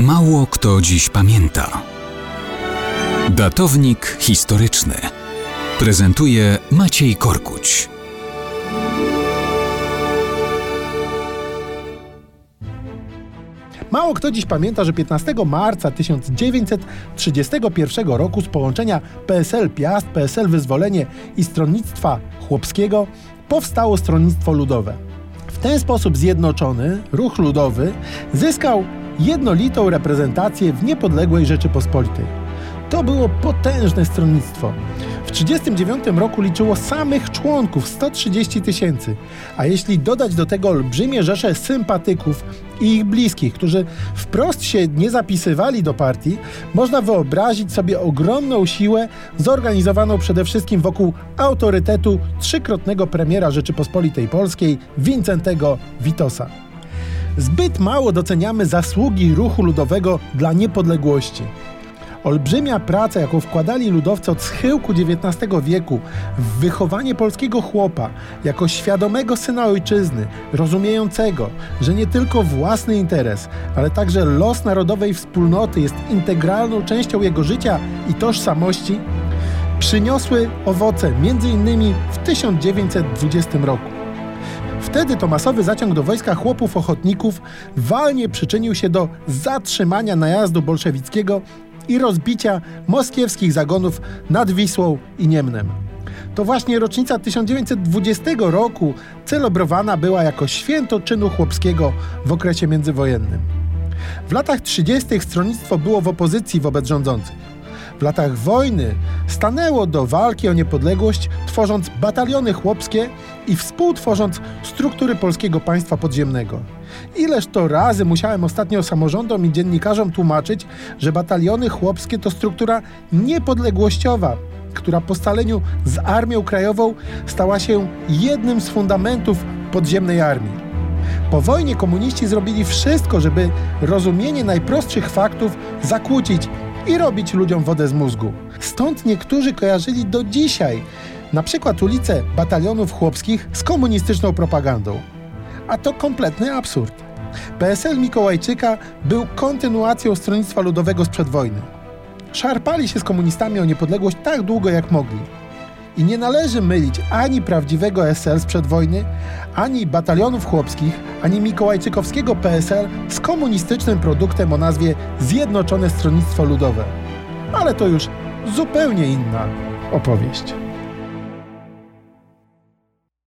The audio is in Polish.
Mało kto dziś pamięta. Datownik historyczny prezentuje Maciej Korkuć. Mało kto dziś pamięta, że 15 marca 1931 roku z połączenia PSL Piast, PSL Wyzwolenie i Stronnictwa Chłopskiego powstało Stronnictwo Ludowe. W ten sposób zjednoczony ruch ludowy zyskał jednolitą reprezentację w niepodległej Rzeczypospolitej. To było potężne stronnictwo. W 1939 roku liczyło samych członków 130 tysięcy, a jeśli dodać do tego olbrzymie rzesze sympatyków i ich bliskich, którzy wprost się nie zapisywali do partii, można wyobrazić sobie ogromną siłę zorganizowaną przede wszystkim wokół autorytetu trzykrotnego premiera Rzeczypospolitej Polskiej Wincentego Witosa. Zbyt mało doceniamy zasługi ruchu ludowego dla niepodległości. Olbrzymia praca, jaką wkładali ludowcy od schyłku XIX wieku w wychowanie polskiego chłopa jako świadomego syna ojczyzny, rozumiejącego, że nie tylko własny interes, ale także los narodowej wspólnoty jest integralną częścią jego życia i tożsamości, przyniosły owoce m.in. w 1920 roku. Wtedy to masowy zaciąg do wojska chłopów ochotników walnie przyczynił się do zatrzymania najazdu bolszewickiego i rozbicia moskiewskich zagonów nad Wisłą i Niemnem. To właśnie rocznica 1920 roku celebrowana była jako święto czynu chłopskiego w okresie międzywojennym. W latach 30. stronnictwo było w opozycji wobec rządzących. W latach wojny stanęło do walki o niepodległość, tworząc bataliony chłopskie i współtworząc struktury polskiego państwa podziemnego. Ileż to razy musiałem ostatnio samorządom i dziennikarzom tłumaczyć, że bataliony chłopskie to struktura niepodległościowa, która po scaleniu z Armią Krajową stała się jednym z fundamentów podziemnej armii. Po wojnie komuniści zrobili wszystko, żeby rozumienie najprostszych faktów zakłócić i robić ludziom wodę z mózgu. Stąd niektórzy kojarzyli do dzisiaj na przykład ulice batalionów chłopskich z komunistyczną propagandą. A to kompletny absurd. PSL Mikołajczyka był kontynuacją Stronnictwa Ludowego sprzed wojny. Szarpali się z komunistami o niepodległość tak długo jak mogli. I nie należy mylić ani prawdziwego SL sprzed wojny, ani batalionów chłopskich, ani mikołajczykowskiego PSL z komunistycznym produktem o nazwie Zjednoczone Stronnictwo Ludowe. Ale to już zupełnie inna opowieść.